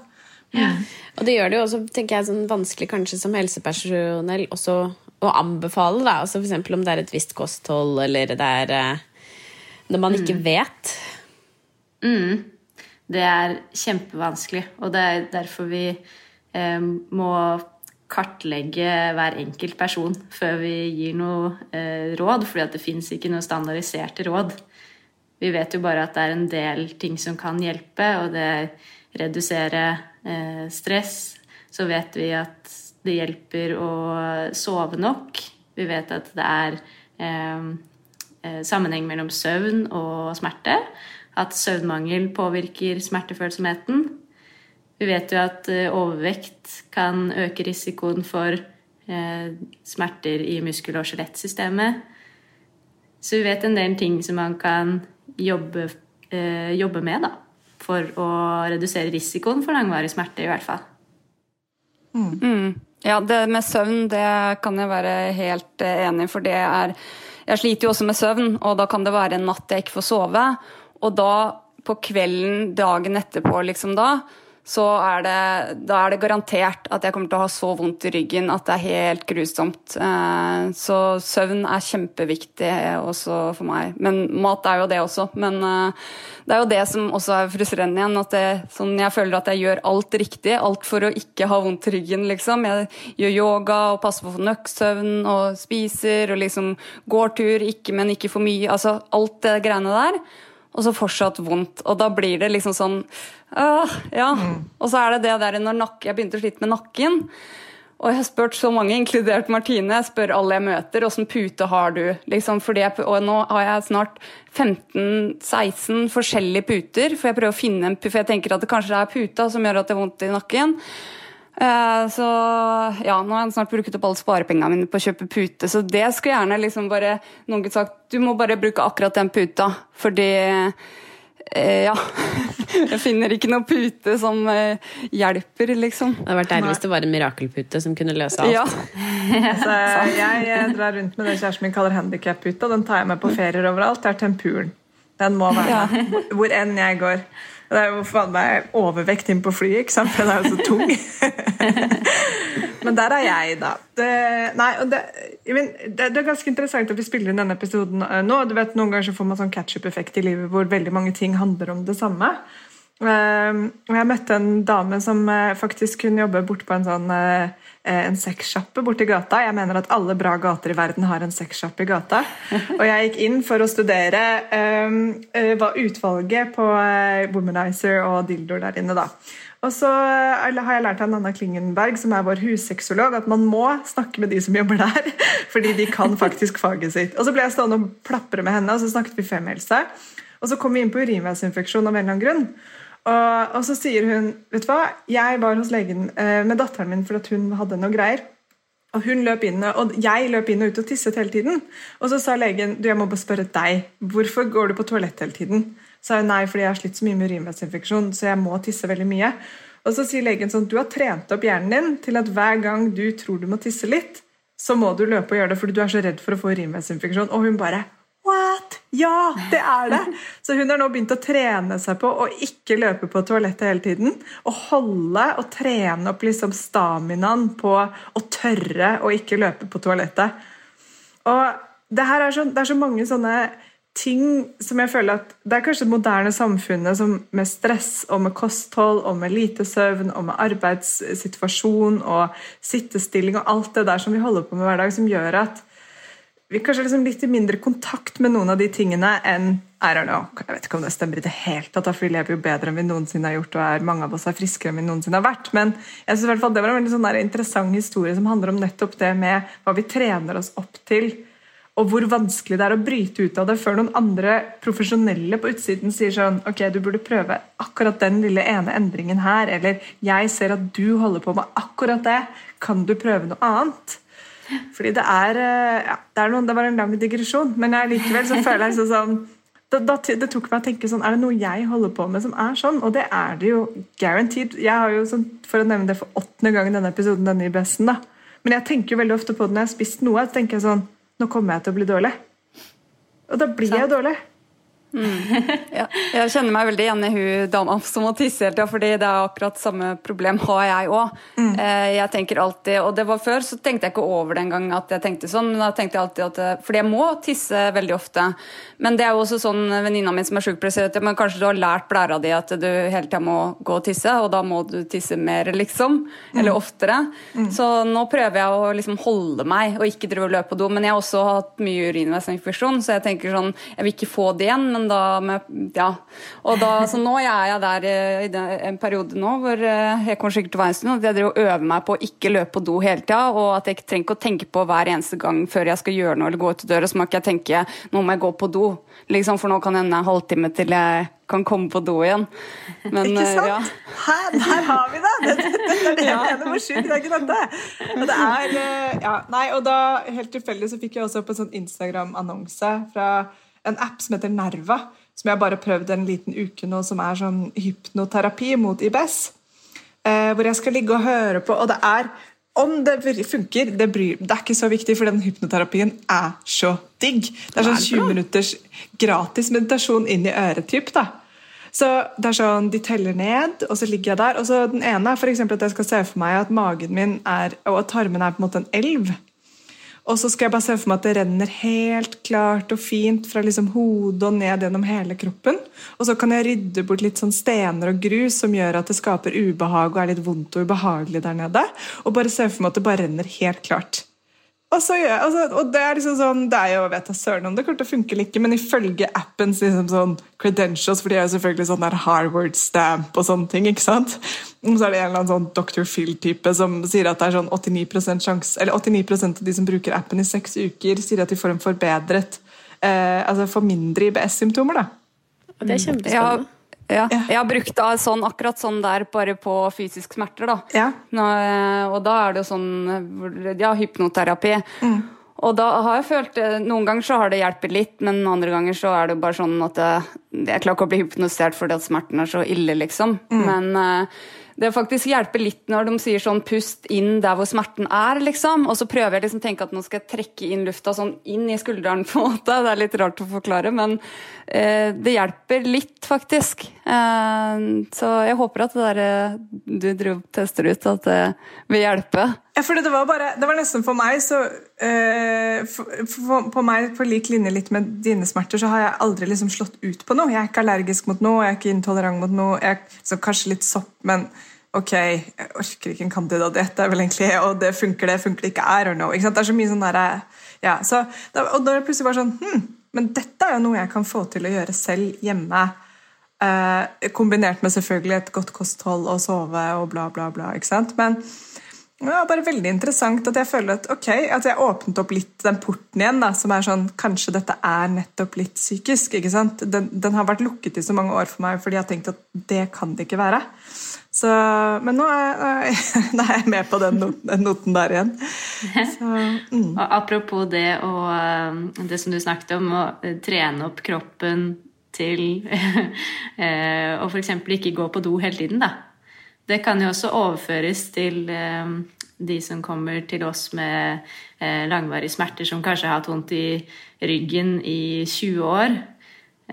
Og det gjør det jo også tenker jeg, sånn vanskelig kanskje som helsepersonell også å anbefale. Da. Altså for eksempel om det er et visst kosthold, eller det er eh, Når man ikke vet. Det er kjempevanskelig, og det er derfor vi eh, må kartlegge hver enkelt person før vi gir noe eh, råd, fordi at det fins ikke noe standardiserte råd. Vi vet jo bare at det er en del ting som kan hjelpe, og det reduserer eh, stress. Så vet vi at det hjelper å sove nok. Vi vet at det er eh, eh, sammenheng mellom søvn og smerte. At søvnmangel påvirker smertefølsomheten. Vi vet jo at eh, overvekt kan øke risikoen for eh, smerter i muskel- og skjelettsystemet. Så vi vet en del ting som man kan jobbe, eh, jobbe med da, for å redusere risikoen for langvarig smerte, i hvert fall. Ja, det med søvn det kan jeg være helt enig i, for det er Jeg sliter jo også med søvn, og da kan det være en natt jeg ikke får sove. Og da, på kvelden dagen etterpå, liksom da, så er det, da er det garantert at jeg kommer til å ha så vondt i ryggen at det er helt grusomt. Eh, så søvn er kjempeviktig også for meg. Men mat er jo det også. Men eh, det er jo det som også er frustrerende igjen. At det, sånn, jeg føler at jeg gjør alt riktig. Alt for å ikke ha vondt i ryggen, liksom. Jeg gjør yoga og passer på å få nok søvn og spiser og liksom går tur, ikke, men ikke for mye. Altså alt det greiene der og så fortsatt vondt. Og da blir det liksom sånn øh, Ja. Mm. Og så er det det der når nakke, jeg begynte å slite med nakken. Og jeg har spurt så mange, inkludert Martine, jeg spør alle jeg møter, åssen pute har du? Liksom, jeg, og nå har jeg snart 15-16 forskjellige puter, for jeg prøver å finne en for jeg tenker at det kanskje er puta som gjør at det er vondt i nakken. Eh, så ja, nå har jeg snart brukt opp alle sparepengene mine på å kjøpe pute, så det skulle gjerne liksom bare noen kunne sagt du må bare bruke akkurat den puta, fordi ja. Jeg finner ikke noe pute som eh, hjelper, liksom. Det hadde vært deilig hvis det var en mirakelpute som kunne løse alt. Ja. *laughs* altså, *laughs* jeg drar rundt med det kjæresten min kaller handikap-puta. Den tar jeg med på ferier overalt. Det er tempuren. Den må være ja. hvor enn jeg går. Det er jo faen meg overvekt inn på flyet, ikke sant? for den er jo så tung. *laughs* Men der er jeg, da. Det, nei, det, det, det, er ganske interessant at vi spiller inn denne episoden eh, nå. du vet Noen ganger så får man sånn catch-up-effekt i livet hvor veldig mange ting handler om det samme. Uh, jeg møtte en dame som uh, faktisk kunne jobbe bort på en sånn en sexsjappe borti gata. Jeg mener at alle bra gater i verden har en sexsjappe i gata. Og jeg gikk inn for å studere hva utvalget på Womanizer og dildoer der inne, da. Og så har jeg lært av Nanna Klingenberg, som er vår hussexolog, at man må snakke med de som jobber der, *laughs* fordi de kan faktisk faget sitt. Og så ble jeg stående og plapre med henne, og så snakket vi femhelse. Og så kom vi inn på urinveisinfeksjon av en eller annen grunn. Og, og, så sier hun vet du hva, jeg var hos legen eh, med datteren min fordi hun hadde noe greier. Og hun løp inn, og jeg løp inn og ut og tisset hele tiden. Og så sa legen du, jeg må bare spørre deg, hvorfor går du på toalett hele tiden? Så sa hun nei, fordi jeg har slitt så mye med urinveisinfeksjon, så jeg må tisse veldig mye. Og så sier legen sånn du har trent opp hjernen din til at hver gang du tror du må tisse litt, så må du løpe og gjøre det fordi du er så redd for å få urinveisinfeksjon. Og hun bare Ja, det er det! Så hun har nå begynt å trene seg på å ikke løpe på toalettet hele tiden. Og holde og trene opp liksom staminaen på å tørre å ikke løpe på toalettet. Og det er så, det er så mange sånne ting som jeg føler at Det er kanskje det moderne samfunnet som med stress og med kosthold og med lite søvn og med arbeidssituasjon og sittestilling og alt det der som vi holder på med hver dag, som gjør at vi kanskje liksom litt i mindre kontakt med noen av de tingene enn I don't know, Jeg vet ikke om det stemmer i det hele tatt, for vi lever jo bedre enn vi noensinne har gjort, og er, mange av oss er friskere enn vi noensinne har vært. Men jeg synes i hvert fall det var en veldig sånn interessant historie som handler om nettopp det med hva vi trener oss opp til, og hvor vanskelig det er å bryte ut av det før noen andre profesjonelle på utsiden sier sånn Ok, du burde prøve akkurat den lille ene endringen her, eller jeg ser at du holder på med akkurat det, kan du prøve noe annet? Fordi det er, eh, ja, det, er noen, det var en lang digresjon, men jeg likevel så føler jeg sånn da, det, Det tok meg å tenke sånn Er det noe jeg holder på med som er sånn? Og det er det jo guaranteed. Jeg har jo sånn, For å nevne det for åttende gang i denne episoden, denne i besten, da. Men jeg tenker jo veldig ofte på det når jeg har spist noe. Så tenker jeg sånn Nå kommer jeg til å bli dårlig. Og da blir jeg dårlig. Mm. Ja, jeg kjenner meg veldig igjen i hun dama som må tisse hele tida, fordi det er akkurat samme problem har jeg òg. Mm. Eh, jeg tenker alltid, og det var før, så tenkte jeg ikke over det engang at jeg tenkte sånn, men da tenkte jeg alltid at Fordi jeg må tisse veldig ofte. Men det er jo også sånn venninna mi som er sjukepleier men kanskje du har lært blæra di at du hele tida må gå og tisse, og da må du tisse mer, liksom. Eller mm. oftere. Mm. Så nå prøver jeg å liksom holde meg og ikke drive og løpe på do. Men jeg har også hatt mye urinveisinfeksjon, så jeg tenker sånn Jeg vil ikke få det igjen. men da med Ja. Og da, så nå er jeg der eh, i en periode nå hvor eh, jeg kommer sikkert til å være en stund, at jeg driver og øver meg på å ikke løpe på do hele tida, og at jeg ikke trenger ikke å tenke på hver eneste gang før jeg skal gjøre noe eller gå ut døra, så må ikke jeg tenke nå må jeg gå på do, liksom, for nå kan det hende en halvtime til jeg kan komme på do igjen. Men, ikke eh, sant? Ja. Her, her, har vi det! *laughs* Dette, dette er det jeg mener Hvor sjukt, det er ikke dette. Og det er, ja, nei, og da, helt tilfeldig, så fikk jeg også opp en sånn Instagram-annonse fra en app som heter Nerva, som jeg bare prøvde prøvd en liten uke nå, som er sånn hypnoterapi mot IBS. Eh, hvor jeg skal ligge og høre på, og det er om det funker, det, bryr, det, er ikke så viktig, for den hypnoterapien er så digg. Det er sånn 20 minutters gratis meditasjon inn i øret. Typ, da. Så det er sånn, De teller ned, og så ligger jeg der. og så Den ene er for at jeg skal se for meg at magen min er, og at tarmen er på en måte en elv. Og så skal jeg bare se for meg at det renner helt klart og fint fra liksom hodet og ned gjennom hele kroppen. Og så kan jeg rydde bort litt sånn stener og grus som gjør at det skaper ubehag og er litt vondt og ubehagelig der nede. Og bare se for meg at det bare renner helt klart. Og, så jeg, altså, og det er liksom sånn, det er jo, vet jeg søren om det kommer til å funke eller ikke, men ifølge appens liksom sånn credentials, for de er jo selvfølgelig sånn der Harvard-stamp og sånne ting, ikke sant? Og så er det en eller annen sånn Dr. Phil-type som sier at det er sånn 89 sjans, eller 89% av de som bruker appen i seks uker, sier at de får en forbedret eh, Altså får mindre IBS-symptomer, da. Det er kjempespennende. Ja. Ja. Jeg har brukt da, sånn, akkurat sånn der bare på fysisk smerter. da. Ja. Nå, eh, og da er det jo sånn Ja, hypnoterapi. Mm. Og da har jeg følt eh, Noen ganger så har det hjulpet litt, men andre ganger så er det bare sånn at jeg, jeg klarer ikke å bli hypnotisert fordi at smerten er så ille, liksom. Mm. Men det faktisk hjelper litt når de sier sånn pust inn der hvor smerten er, liksom. Og så prøver jeg liksom å tenke at nå skal jeg trekke inn lufta sånn inn i skulderen, på en måte. Det er litt rart å forklare, men eh, det hjelper litt, faktisk. Eh, så jeg håper at det der eh, du driver tester ut, at det vil hjelpe. For det var, bare, det var nesten for meg så uh, for, for, På meg på lik linje litt med dine smerter, så har jeg aldri liksom slått ut på noe. Jeg er ikke allergisk mot noe, jeg er ikke intolerant mot noe. Jeg, så kanskje litt sopp, men ok, jeg orker ikke en candidadiett, det er vel egentlig, og det funker, det funker det ikke, I don't know. Ikke sant? Det er så mye sånn derre ja, så, Og da er det plutselig bare sånn hm, Men dette er jo noe jeg kan få til å gjøre selv hjemme. Uh, kombinert med selvfølgelig et godt kosthold og sove og bla, bla, bla. ikke sant? Men var bare veldig interessant at jeg føler at ok, at jeg åpnet opp litt den porten igjen, da, som er sånn Kanskje dette er nettopp litt psykisk. ikke sant? Den, den har vært lukket i så mange år for meg fordi jeg har tenkt at det kan det ikke være. Så, men nå er, nå er, jeg *laughs* med på den noten, der igjen. Så, mm. *laughs* Og apropos det og eh, det som du snakket om, å trene opp kroppen til Og *laughs* å f.eks. ikke gå på do hele tiden, da. Det kan jo også overføres til eh, de som kommer til oss med eh, langvarige smerter, som kanskje har hatt vondt i ryggen i 20 år.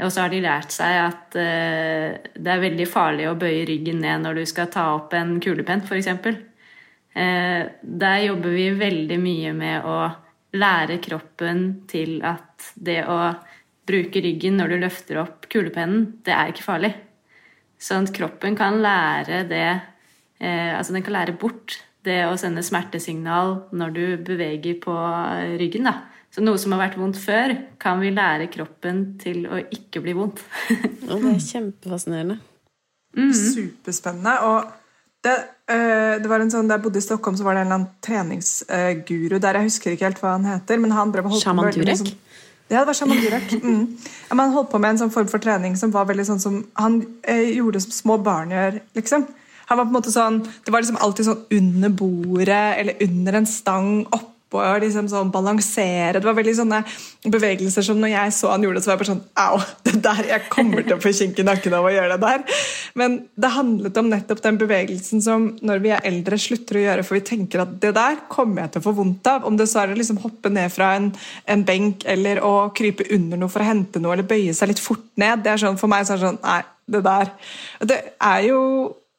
Og så har de lært seg at det er veldig farlig å bøye ryggen ned når du skal ta opp en kulepenn, f.eks. Der jobber vi veldig mye med å lære kroppen til at det å bruke ryggen når du løfter opp kulepennen, det er ikke farlig. Sånn at kroppen kan lære det eh, Altså den kan lære bort det å sende smertesignal når du beveger på ryggen. da. Så noe som har vært vondt før, kan vi lære kroppen til å ikke bli vondt. *laughs* Og det er kjempefascinerende. Mm -hmm. Superspennende. Og det, øh, det, var en sånn, Da jeg bodde i Stockholm, så var det en eller annen treningsguru øh, der. Jeg husker ikke helt hva han heter. men han ble holdt Shaman Turek? Sånn, ja, det var Shaman Durek. Mm. Man holdt på med en sånn form for trening som var veldig sånn som han eh, gjorde som små barn gjør. liksom. Han var på en måte sånn, Det var liksom alltid sånn under bordet eller under en stang opp og liksom sånn balansere. Det var veldig sånne bevegelser som når jeg så han gjorde det, så var jeg bare sånn Au! det der, Jeg kommer til å få kink i nakken av å gjøre det der. Men det handlet om nettopp den bevegelsen som når vi er eldre, slutter å gjøre, for vi tenker at det der kommer jeg til å få vondt av. Om det så er å liksom hoppe ned fra en, en, benk eller å krype under noe for å hente noe, eller bøye seg litt fort ned. det er sånn, For meg så er det sånn Nei, det der Det er jo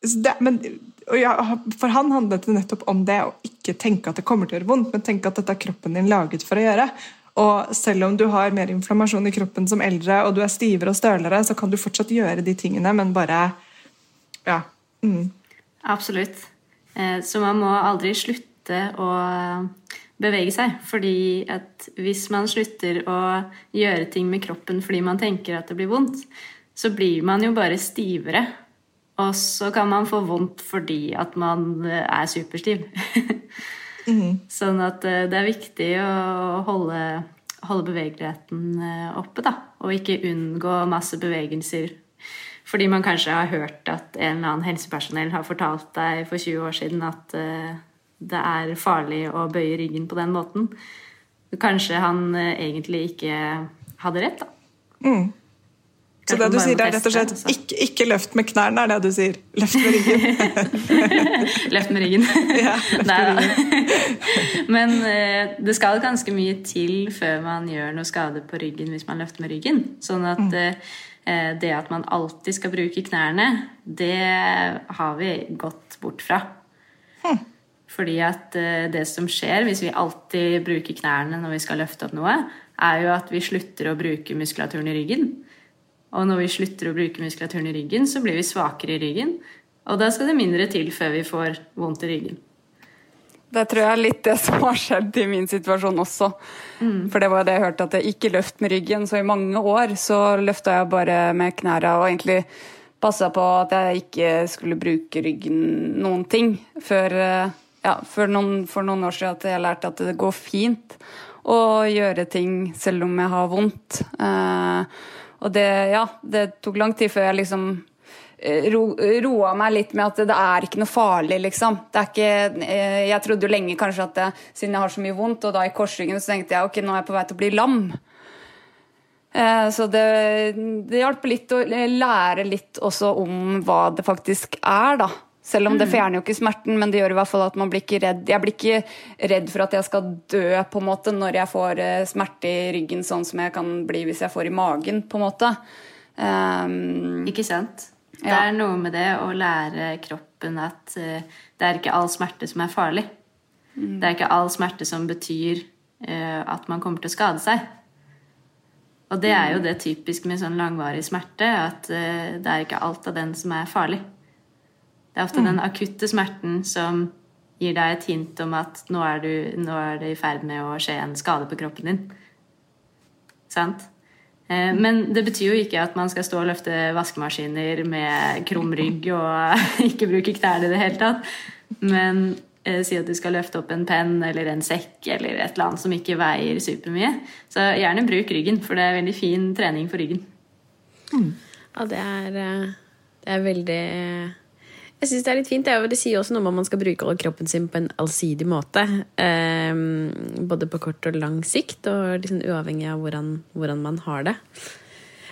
det, men for han handlet det nettopp om det å ikke tenke at det kommer til å gjøre vondt, men tenke at dette er kroppen din laget for å gjøre. Og selv om du har mer inflammasjon i kroppen som eldre, og du er stivere og stølere, så kan du fortsatt gjøre de tingene, men bare Ja. Mm. Absolutt. Eh, så man må aldri slutte å bevege seg. Fordi at hvis man slutter å gjøre ting med kroppen fordi man tenker at det blir vondt, så blir man jo bare stivere. Og så kan man få vondt fordi at man eh, er superstiv. *laughs* mm. Sånn at eh, det er viktig å holde, holde bevegeligheten eh, oppe, da. Og ikke unngå masse bevegelser. Fordi man kanskje har hørt at en eller annen helsepersonell har fortalt deg for 20 år siden at det er farlig å bøye ryggen på den måten. Kanskje han egentlig ikke hadde rett, da. Mm. Så det du sier er rett og slett altså. ikke, ikke, løft med knærne, er det du sier. Løft med ryggen. *laughs* løft med ryggen. *laughs* ja, løft med ryggen. Men uh, det skal ganske mye til før man gjør noe skade på ryggen hvis man løfter med ryggen. Sånn at uh, det at man alltid skal bruke knærne, det har vi gått bort fra. Fordi at det som skjer hvis vi alltid bruker knærne når vi skal løfte opp noe, er jo at vi slutter å bruke muskulaturen i ryggen. Og når vi slutter å bruke muskulaturen i ryggen, så blir vi svakere i ryggen. Og da skal det mindre til før vi får vondt i ryggen. Det tror jeg er litt det som har skjedd i min situasjon også. For det var det jeg hørte, at jeg ikke løft med ryggen. Så i mange år så løfta jeg bare med knærne og egentlig passa på at jeg ikke skulle bruke ryggen noen ting. Før, eh, ja, før noen, for noen år siden at jeg lærte at det går fint å gjøre ting selv om jeg har vondt. Eh, og det, ja, det tok lang tid før jeg liksom eh, ro, roa meg litt med at det er ikke noe farlig, liksom. Det er ikke, eh, jeg trodde jo lenge kanskje at det, siden jeg har så mye vondt, og da i korsryggen, så tenkte jeg ok, nå er jeg på vei til å bli lam. Eh, Så det, det hjelper litt å lære litt også om hva det faktisk er, da. Selv om det fjerner jo ikke smerten, men det gjør i hvert fall at man blir ikke redd. Jeg blir ikke redd for at jeg skal dø på en måte når jeg får eh, smerte i ryggen, sånn som jeg kan bli hvis jeg får i magen, på en måte. Um, Ikke sant? Det Ja. er noe med det å lære kroppen at uh, det er ikke all smerte som er farlig. Det er ikke all smerte som betyr uh, at man kommer til å skade seg. Og det er jo det typisk med sånn langvarig smerte, at uh, det er ikke alt av den som er farlig. Det er ofte den akutte smerten som gir deg et hint om at nå er, du, nå er det i ferd med å skje en skade på kroppen din. Sant? Eh, Men det betyr jo ikke at man skal stå og løfte vaskemaskiner med krum rygg og *laughs* ikke bruke knærne i det hele tatt. Men eh, si at du skal løfte opp en penn eller en sekk eller et eller annet som ikke veier supermye. Så gjerne bruk ryggen, for det er veldig fin trening for ryggen. Ja, det er, eh, det er veldig Jeg syns det er litt fint. Det, er det sier også noe om at man skal bruke kroppen sin på en allsidig måte. Um, både på kort og lang sikt, og liksom uavhengig av hvordan, hvordan man har det.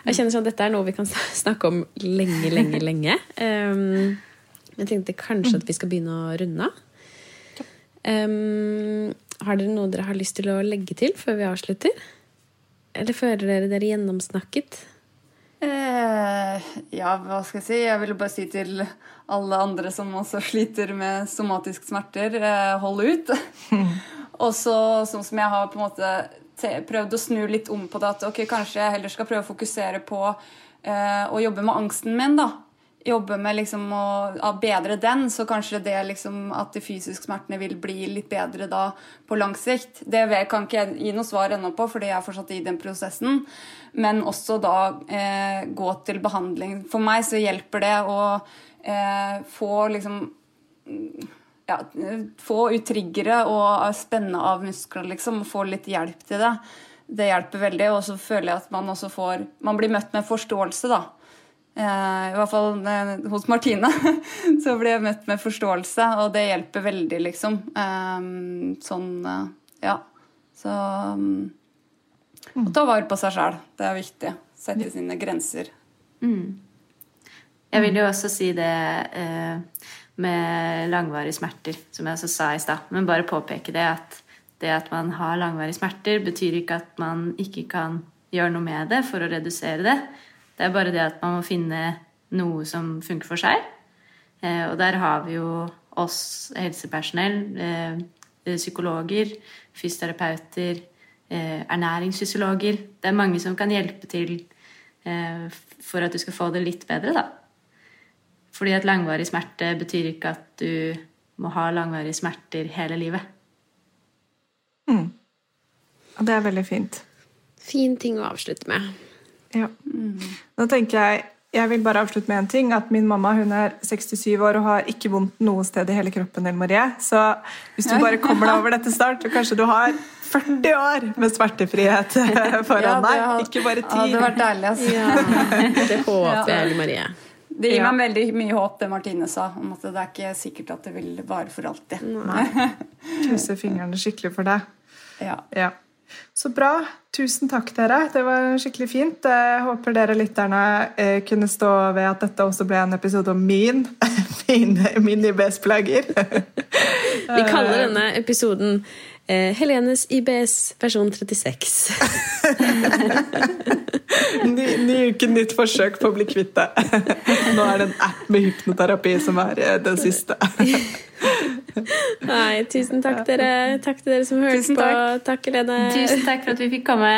Jeg kjenner sånn Dette er noe vi kan snakke om lenge, lenge, lenge. Um, jeg tenkte kanskje at vi skal begynne å runde av. Um, har dere noe dere har lyst til å legge til før vi avslutter? Eller føler dere dere gjennomsnakket? Eh, ja, hva skal jeg si? Jeg vil bare si til alle andre som også sliter med somatiske smerter, eh, hold ut. *laughs* Og så sånn som jeg har på en måte prøvd å snu litt om på det, at ok, kanskje jeg heller skal prøve å fokusere på eh, å jobbe med angsten min, da. Jobbe med liksom å, bedre den, så kanskje det liksom at de fysiske smertene vil bli litt bedre da på lang sikt. Det kan ikke jeg gi noe svar ennå på, fordi jeg er fortsatt i den prosessen. Men også da eh, gå til behandling. For meg så hjelper det å eh, få liksom ja, få ut triggere og spenne av muskler, liksom, og få litt hjelp til det. Det hjelper veldig, og så føler jeg at man også får Man blir møtt med forståelse, da. Eh, I hvert fall eh, hos Martine *laughs* så blir jeg møtt med forståelse, og det hjelper veldig, liksom. Eh, sånn, eh, ja. Så mm, Å ta vare på seg sjæl. det er viktig. Sette sine grenser. Jeg vil jo også si det med langvarige smerter, som jeg også sa i stad. Men bare påpeke det at det at man har langvarige smerter, betyr ikke at man ikke kan gjøre noe med det for å redusere det. Det er bare det at man må finne noe som funker for seg. Eh, og der har vi jo oss helsepersonell, eh, psykologer, fysioterapeuter, eh, ernæringsfysiologer. Det er mange som kan hjelpe til eh, for at du skal få det litt bedre, da. Fordi at langvarig smerte betyr ikke at du må ha langvarige smerter hele livet. Og det er veldig fint. Fin ting å avslutte med. Ja. Nå tenker jeg jeg vil bare avslutte med en ting, at Min mamma hun er 67 år og har ikke vondt noe sted i hele kroppen. Ellen Marie. Så hvis du bare kommer deg over dette snart, så kanskje du har 40 år med smertefrihet foran Ja, ikke deg. had- Ikke bare hadde 10. vært deilig, altså. Ja, det håper Ja. jeg, Marie. Det gir meg veldig mye håp, det Martine sa, om at det er ikke sikkert at det vil vare for alltid. Nei. Krysser fingrene skikkelig for deg. Ja. Ja. Så bra. Tusen takk, dere. Det var skikkelig fint. Jeg håper dere lytterne eh, kunne stå ved at dette også ble en episode om min, *laughs* min, min IBS-plager. Vi kaller denne episoden Eh, Helenes IBS versjon 36. *laughs* Ny, ny uke, nytt forsøk på å bli kvitt det. *laughs* Nå er det en app med hypnoterapi som er eh, den siste. *laughs* Nei, tusen takk, dere. Takk til dere som hørte Tusen på. takk. Helene. Tusen takk for at vi fikk komme.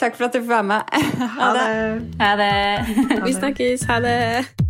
Takk for at du får være med. Ha det. Ha det. Vi snakkes. Ha det.